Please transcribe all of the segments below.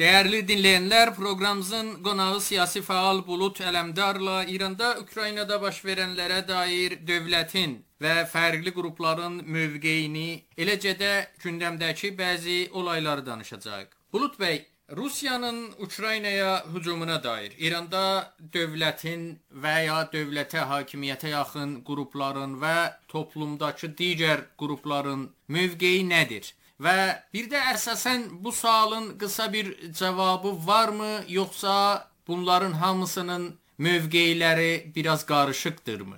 Dəyərli dinləyənlər, proqramımızın qonağı siyasi fəal Bulut Ələmdarla İranda Ukraynada baş verənlərə dair dövlətin və fərqli qrupların mövqeyini, eləcə də gündəmdəki bəzi olayları danışacağıq. Bulut bəy, Rusiyanın Ukraynaya hücumuna dair İranda dövlətin və ya dövlətə hakimiyyətə yaxın qrupların və toplumdakı digər qrupların mövqeyi nədir? Və bir də əsasən bu sualın qısa bir cavabı varmı, yoxsa bunların hamısının mövqeyləri biraz qarışıqdırmı?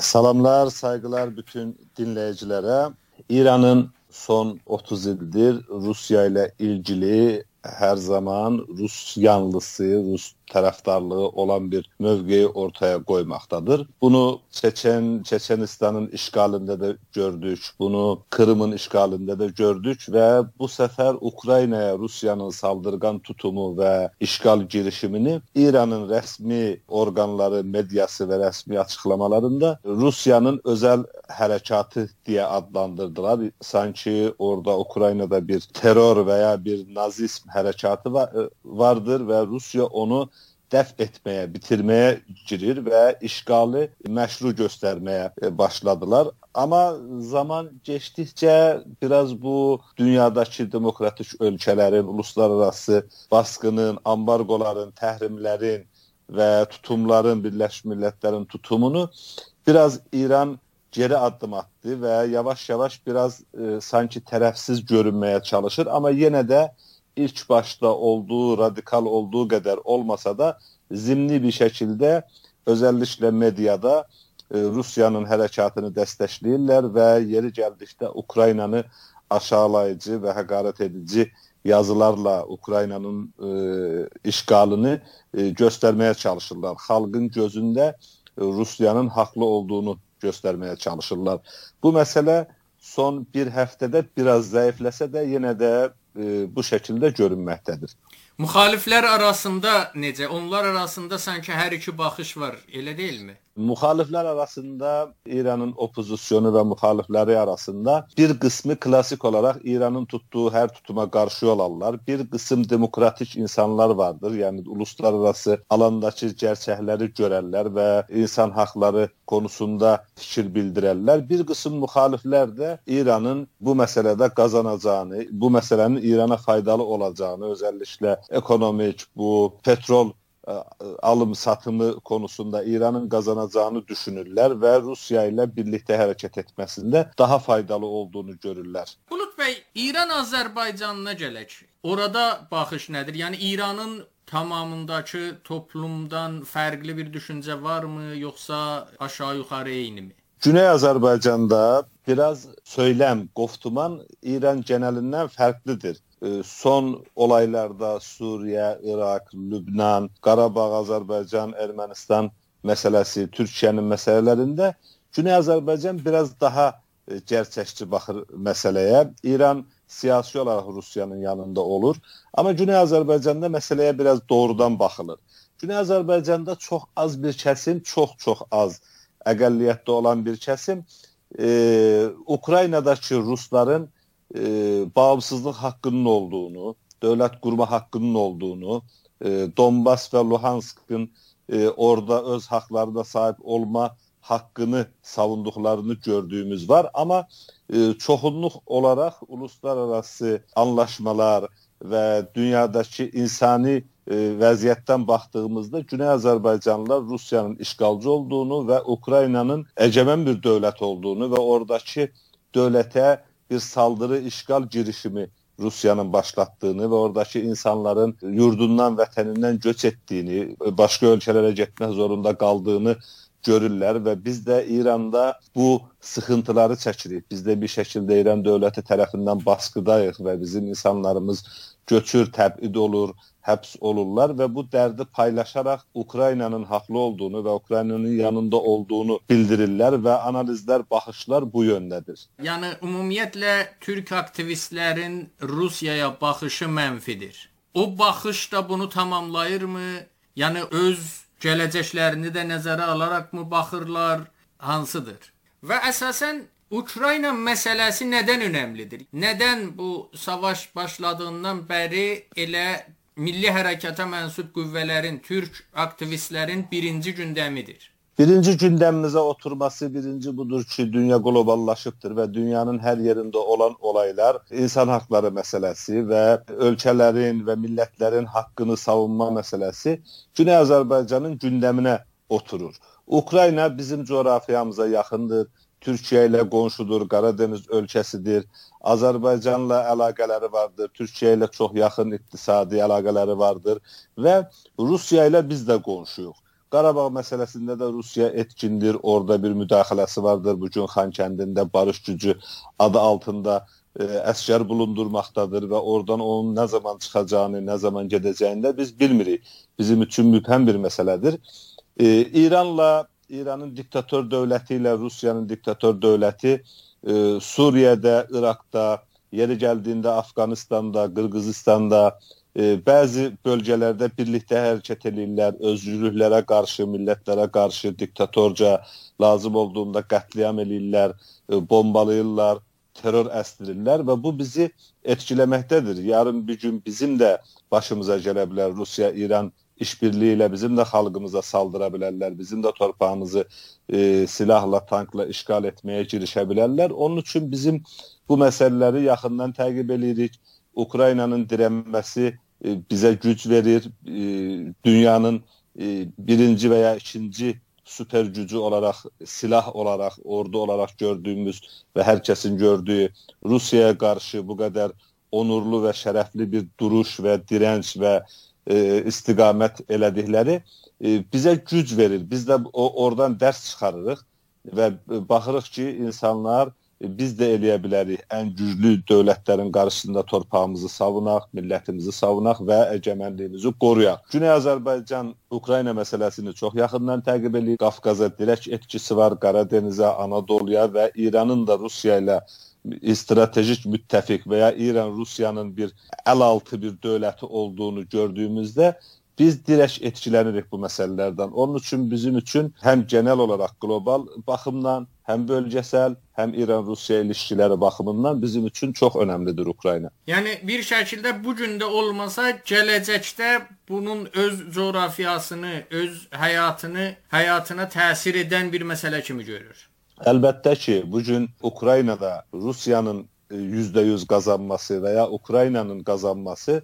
Salamlar, sayğılar bütün dinləyicilərə. İranın son 30 ildir Rusiya ilə ilgili hər zaman Rus yanlısı, Rus tərəfdarlığı olan bir mövqeyi ortaya qoymaqdadır. Bunu Çeçen, Çeçenistanın işğalında da gördük, bunu Krımın işğalında da gördük və bu səfər Ukraynaya Rusiyanın saldırgan tutumu və işğal girişimini İranın rəsmi orqanları, mediası və rəsmi açıqlamalarında Rusiyanın özəl hərəkatı deyə adlandırdılar. Sanki orada Ukraynada bir terror və ya bir nazizm hərəkatı vardır və Rusiya onu dəf etməyə, bitirməyə girir və işğalı məşru göstərməyə e, başladılar. Amma zaman keçdikcə biraz bu dünyadakı demokratik ölkələrin uluslararası baskının, ambargoların, təhrimlərin və tutumların Birləşmiş Millətlərin tutumunu biraz İran geri addım attı və yavaş-yavaş biraz e, sanki tərəfsiz görünməyə çalışır, amma yenə də ilk başda olduğu, radikal olduğu qədər olmasa da zimni bir şəkildə özəlliklə mediada e, Rusiyanın hərəkatını dəstəkləyirlər və yeri gəldikdə Ukraynanı aşağılayıcı və həqarət edici yazılarla Ukraynanın e, işğalını e, göstərməyə çalışırlar. Xalqın gözündə e, Rusiyanın haqlı olduğunu göstərməyə çalışırlar. Bu məsələ son bir həftədə biraz zəifləsə də yenə də e, bu şəkildə görünməkdədir. Müxaliflər arasında necə? Onlar arasında sanki hər iki baxış var, elə deyilmi? Müxaliflər arasında İranın opozisiyonu və müxalifləri arasında bir qismi klassik olaraq İranın tutduğu hər tutuma qarşı olanlar, bir qism demokratik insanlar vardır. Yəni uluslararası alandakı gerçəkləri görərlər və insan haqları konusunda fikir bildirərlər. Bir qism müxaliflər də İranın bu məsələdə qazanacağını, bu məsələnin İrana faydalı olacağını, özəlliklə ekonomik, bu petrol alım satımı konusunda İranın qazanacağını düşünürlər və Rusiya ilə birlikdə hərəkət etməsində daha faydalı olduğunu görürlər. Bulut bəy, İran Azərbaycanına gələk. Orada baxış nədir? Yəni İranın tamamındakı toplumdan fərqli bir düşüncə varmı, yoxsa aşağı-yuxarı eyni mi? Güney Azərbaycanda biraz söyləm, qoftuman İran genəlindən fərqlidir. Son olaylarda Suriye, Irak, Lübnan, Qarabağ, Azərbaycan, Ermənistan məsələsi, Türkiyənin məsələlərində Güney Azərbaycan biraz daha gerçəkçi baxır məsələyə. İran siyasi olaraq Rusiyanın yanında olur. Amma Güney Azərbaycanda məsələyə biraz doğrudan baxılır. Güney Azərbaycanda çox az bir kəsim, çox-çox az əqəlliyyətdə olan bir kəsim e, Ukraynadakı rusların e, bağımsızlıq haqqının olduğunu, dövlət qurma haqqının olduğunu, e, Donbas və Luhanskın e, orada öz haqlarına sahib olma haqqını savunduqlarını gördüyümüz var. Amma e, çoxunluq olaraq uluslararası anlaşmalar və dünyadakı insani e, vəziyyətdən baxdığımızda Güney Azərbaycanlılar Rusiyanın işğalcı olduğunu və Ukraynanın əcəmən bir dövlət olduğunu və oradakı dövlətə bir saldırı, işgal girişimi Rusiyanın başlatdığını və oradakı insanların yurdundan, vətənindən göç etdiyini, başqa ölkələrə getmək zorunda qaldığını görürlər və biz də İranda bu sıxıntıları çəkirik. Biz də bir şəkildə İran dövləti tərəfindən baskıdayıq və bizim insanlarımız göçür, təbid olur, həbs olurlar və bu dərdi paylaşaraq Ukraynanın haqlı olduğunu və Ukraynanın yanında olduğunu bildirirlər və analizlər, baxışlar bu yöndədir. Yəni ümumiyyətlə türk aktivistlərin Rusiyaya baxışı mənfidir. O baxış da bunu tamamlayırmı? Yəni öz gələcəklərini də nəzərə alaraqmı baxırlar? Hansıdır? Və əsasən Ukrayna məsələsi nədən önəmlidir? Nədən bu savaş başladığından bəri elə milli hərəkata mənsub qüvvələrin, türk aktivistlərin birinci gündəmidir? Birinci gündəmimizə oturması birinci budur ki, dünya qloballaşıbdır və dünyanın hər yerində olan olaylar insan haqları məsələsi və ölkələrin və millətlərin haqqını savunma məsələsi Güney Azərbaycanın gündəminə oturur. Ukrayna bizim coğrafiyamıza yaxındır. Türkiyə ilə qonşudur, Qaradeniz ölkəsidir. Azərbaycanla əlaqələri vardır. Türkiyə ilə çox yaxın iqtisadi əlaqələri vardır və Rusiya ilə biz də qonşuyuq. Qarabağ məsələsində də Rusiya etkindir, orada bir müdaxiləsi vardır. Bu gün Xankəndində barış gücü adı altında ə, e, əskər bulundurmaqdadır və oradan onun nə zaman çıxacağını, nə zaman gedəcəyini də biz bilmirik. Bizim üçün mübhəm bir məsələdir. Ə, e, İranla İranın diktator dövləti ilə Rusiyanın diktator dövləti ə, e, Suriyədə, İraqda, yeri gəldiyində Afqanistanda, Qırğızistanda, e, bəzi bölgələrdə birlikdə hərəkət edirlər, özgürlüklərə qarşı, millətlərə qarşı diktatorca lazım olduğunda qətliam eləyirlər, e, bombalayırlar, terror əsdirirlər və bu bizi etkiləməkdədir. Yarın bir gün bizim də başımıza gələ bilər Rusiya, İran işbirliyi ilə bizim də xalqımıza saldıra bilərlər, bizim də torpağımızı e, silahla, tankla işğal etməyə girişə bilərlər. Onun üçün bizim bu məsələləri yaxından təqib edirik. Ukraynanın dirənməsi e, bizə güc verir. E, dünyanın e, birinci və ya ikinci süper gücü olaraq, silah olaraq, ordu olaraq gördüyümüz və hər kəsin gördüyü Rusiyaya qarşı bu qədər onurlu və şərəfli bir duruş və dirənc və e, istiqamət elədikləri e, bizə güc verir. Biz də o oradan dərs çıxarırıq və baxırıq ki, insanlar biz də eləyə bilərik. Ən güclü dövlətlərin qarşısında torpağımızı savunaq, millətimizi savunaq və əgəmənliyimizi qoruyaq. Güney Azərbaycan Ukrayna məsələsini çox yaxından təqib edir. Qafqaza dirək etkisi var, Qara Dənizə, Anadoluya və İranın da Rusiya ilə stratejik müttəfiq və ya İran Rusiyanın bir əl altı bir dövləti olduğunu gördüyümüzdə biz dirək etkilənirik bu məsələlərdən. Onun üçün bizim üçün həm genel olaraq qlobal baxımdan, həm bölgəsəl, həm İran-Rusiya ilişkiləri baxımından bizim üçün çox önəmlidir Ukrayna. Yəni bir şəkildə bu gün də olmasa, gələcəkdə bunun öz coğrafiyasını, öz həyatını, həyatına təsir edən bir məsələ kimi görür. Əlbəttə ki, bu gün Ukraynada Rusiyanın %100 e, qazanması və ya Ukraynanın qazanması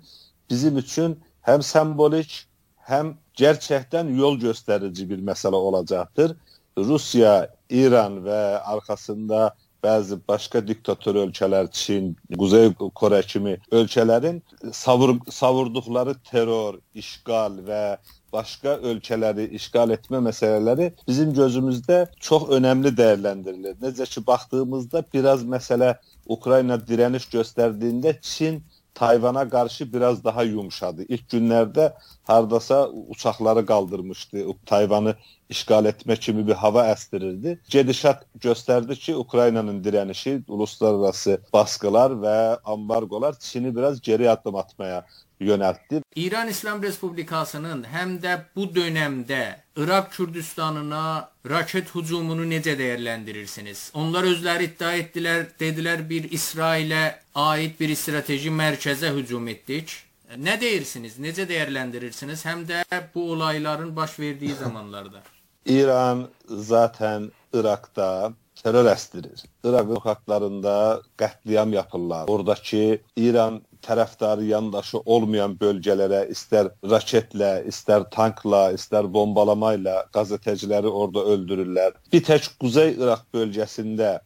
bizim üçün həm simvolik, həm gerçəkdən yol göstərici bir məsələ olacaqdır. Rusiya, İran və arxasında bəzi başqa diktator ölkələr, Çin, Quzey Kore kimi ölkələrin savur savurduqları terror, işğal və başqa ölkələri işğal etmə məsələləri bizim gözümüzdə çox önəmli dəyərləndirilir. Necə ki baxdığımızda biraz məsələ Ukrayna dirəniş göstərdiyində Çin Tayvana qarşı biraz daha yumşadı. İlk günlərdə hardasa uçaqları qaldırmışdı. Tayvanı işğal etmə kimi bir hava əsdirirdi. Gedişat göstərdi ki, Ukraynanın dirənişi, uluslararası baskılar və ambargolar Çini biraz geri addım atmaya yönəltdi. İran İslam Respublikasının həm də bu dövrdə İraq Kürdistanına raket hücumunu necə dəyərləndirirsiniz? Onlar özləri iddia etdilər, dedilər bir İsrailə aid bir strateji mərkəzə hücum etdik. Nə deyirsiniz? Necə dəyərləndirirsiniz? Həm də bu olayların baş verdiyi zamanlarda. İran zaten İraqda terror əsdirir. İraq sokaklarında qətliam yapırlar. Oradakı İran tərəfdarı yandaşı olmayan bölgələrə istər raketlə, istər tankla, istər bombalama ilə qəzetəciləri orada öldürürlər. Bir tək Quzey İraq bölgəsində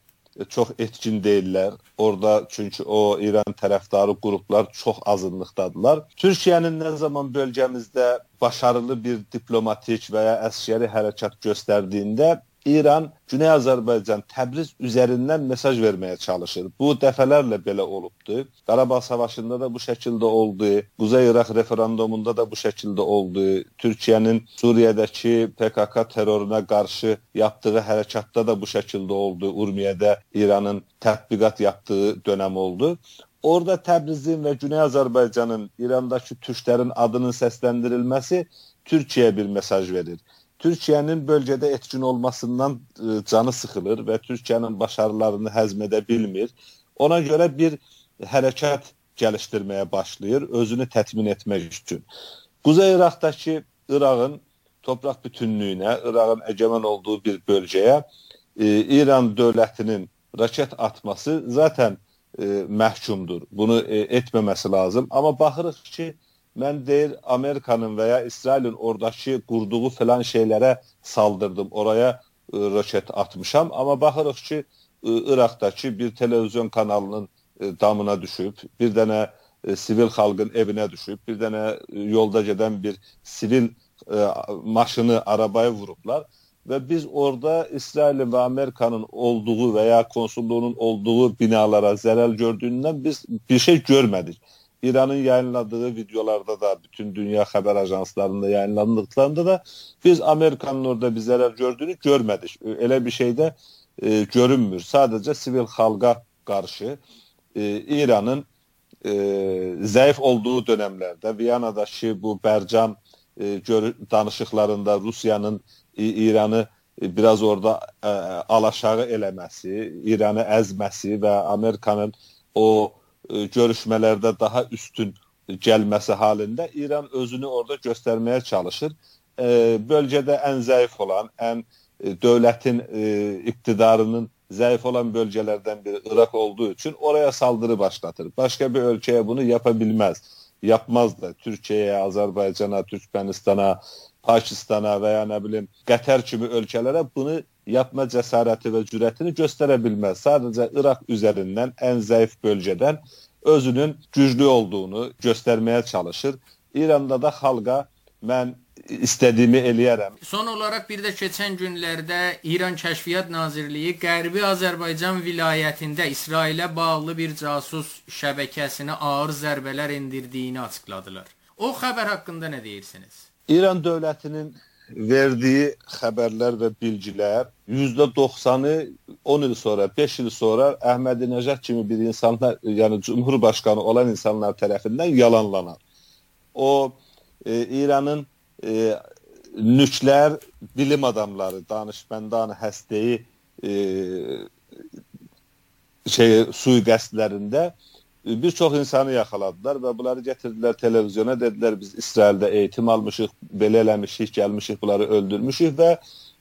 çox etkin deyillər. Orada çünki o İran tərəfdarı qruplar çox azınlıqdadılar. Türkiyənin nə zaman bölgəmizdə başarılı bir diplomatik və ya əskəri hərəkat göstərdiyində İran Güney Azərbaycan Təbriz üzərindən mesaj verməyə çalışır. Bu dəfələrlə belə olubdu. Qarabağ savaşında da bu şəkildə oldu. Quzey İraq referendumunda da bu şəkildə oldu. Türkiyənin Suriyədəki PKK terroruna qarşı yaptığı hərəkatda da bu şəkildə oldu. Urmiyədə İranın tətbiqat yaptığı dönəm oldu. Orada Təbrizin və Güney Azərbaycanın İrandakı türklərin adının səsləndirilməsi Türkiyəyə bir mesaj verir. Türkiye'nin bölgede etkin olmasından e, canı sıkılır ve Türkiye'nin başarılarını həzm bilmir. Ona göre bir hərəkat geliştirmeye başlayır, özünü təmin etmək üçün. Kuzey Irak'taki Irak'ın toprak bütünlüğüne, Irak'ın egemen olduğu bir bölgeye e, İran devletinin raket atması zaten e, məhkumdur. Bunu e, etməməsi lazım. Amma baxırıq ki, mən deyir Amerikanın və ya İsrailin oradakı qurduğu filan şeylərə saldırdım. Oraya e, raket atmışam. Amma baxırıq ki, e, Irakdakı bir televizyon kanalının e, damına düşüb, bir dənə e, sivil xalqın evinə düşüb, bir dənə e, yolda gedən bir sivil e, maşını, arabaya vurublar ve biz orada İsrail'in ve Amerika'nın olduğu veya konsulluğunun olduğu binalara zarar gördüğünden biz bir şey görmedik. İran'ın yayınladığı videolarda da bütün dünya haber ajanslarında yayınlandıklarında da biz Amerika'nın orada bir zarar gördüğünü görmedik. Öyle bir şey de e, görünmür. Sadece sivil halka karşı e, İran'ın e, zayıf olduğu dönemlerde Viyana'daki bu Bercam e, danışıqlarında Rusiyanın İranı e, biraz orada e, alaşağı eləməsi, İranı əzməsi və Amerikanın o e, görüşmələrdə daha üstün gəlməsi halında İran özünü orada göstərməyə çalışır. Ə, bölgədə ən zəif olan, ən ə, dövlətin ə, iqtidarının zayıf olan bölgelerden biri Irak olduğu için oraya saldırı başlatır. Başka bir ülkeye bunu yapabilmez. Yapmaz da. Türkiye'ye, Azerbaycan'a, Türkmenistan'a, Pakistana veya ne bileyim Qatar kimi ölkələrə bunu yapma cəsarəti və cürətini göstərə bilməz. Sadəcə İraq üzərindən ən zəif bölgədən özünün güclü olduğunu göstərməyə çalışır. İranda da xalqa mən istədiyimi eləyərəm. Son olaraq bir də keçən günlərdə İran Kəşfiyyat Nazirliyi Qərbi Azərbaycan vilayətində İsrailə bağlı bir casus şəbəkəsinə ağır zərbələr endirdiyini açıqladılar. O xəbər haqqında nə deyirsiniz? İran dövlətinin verdiyi xəbərlər və bilgilər %90-ı 10 il sonra, 5 il sonra Əhmədinəcad kimi bir insanlar, yəni Cumhurbaşqanı olan insanlar tərəfindən yalanlanar. O e, İranın e, nüklər bilim adamları, danışmandan həstəyi e, şey sui-qəsdlərində bir çox insanı yaxaladılar və bunları gətirdilər televizyona, dedilər biz İsraildə eğitim almışıq, belə eləmişik, gəlmişik, bunları öldürmüşük və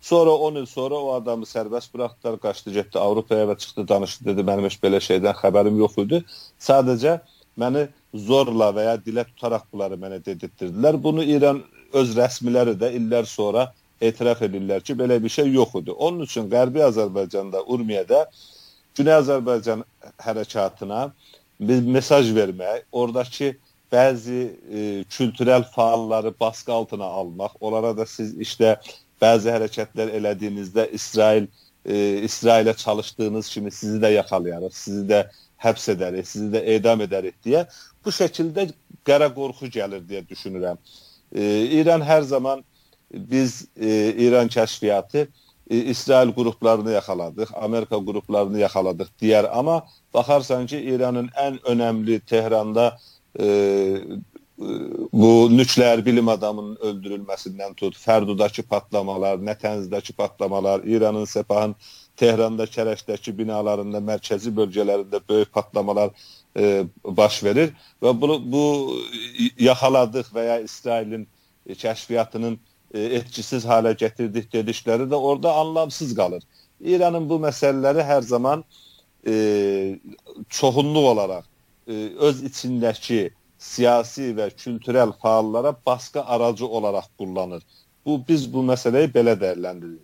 sonra 10 il sonra o adamı sərbəst buraxdılar, qaçdı, getdi Avropaya və çıxdı, danışdı, dedi mənim heç belə şeydən xəbərim yox idi. Sadəcə məni zorla və ya dilə tutaraq bunları mənə dedirtdirdilər. Bunu İran öz rəsmiləri də illər sonra etiraf edirlər ki, belə bir şey yox idi. Onun üçün Qərbi Azərbaycanda, Urmiyədə Güney Azərbaycan hərəkatına bir mesaj vermək, oradakı bəzi e, kültürel faalları baskı altına almaq, onlara da siz işte bəzi hərəkətlər elədiyinizdə İsrail e, İsrailə çalışdığınız kimi sizi də yaxalayarıq, sizi də həbs edərik, sizi də edam edərik deyə bu şəkildə qara qorxu gəlir deyə düşünürəm. E, İran hər zaman biz e, İran kəşfiyyatı e, İsrail qruplarını yaxaladıq, Amerika qruplarını yaxaladıq deyər, amma baxarsan ki, İranın ən önəmli Tehranda e, bu nükleer bilim adamının öldürülməsindən tut, Fərdudakı patlamalar, Nətənzdəki patlamalar, İranın Sepahın Tehranda Kərəşdəki binalarında, mərkəzi bölgələrində böyük patlamalar e, baş verir. Və bu, bu yaxaladıq və ya İsrailin e, kəşfiyyatının e, etkisiz hale getirdik dedikleri de orada anlamsız kalır. İran'ın bu meseleleri her zaman e, çoxunluq olaraq e, öz içindəki siyasi və kültürel faallara baskı aracı olaraq kullanır. Bu biz bu məsələyi belə dəyərləndiririk.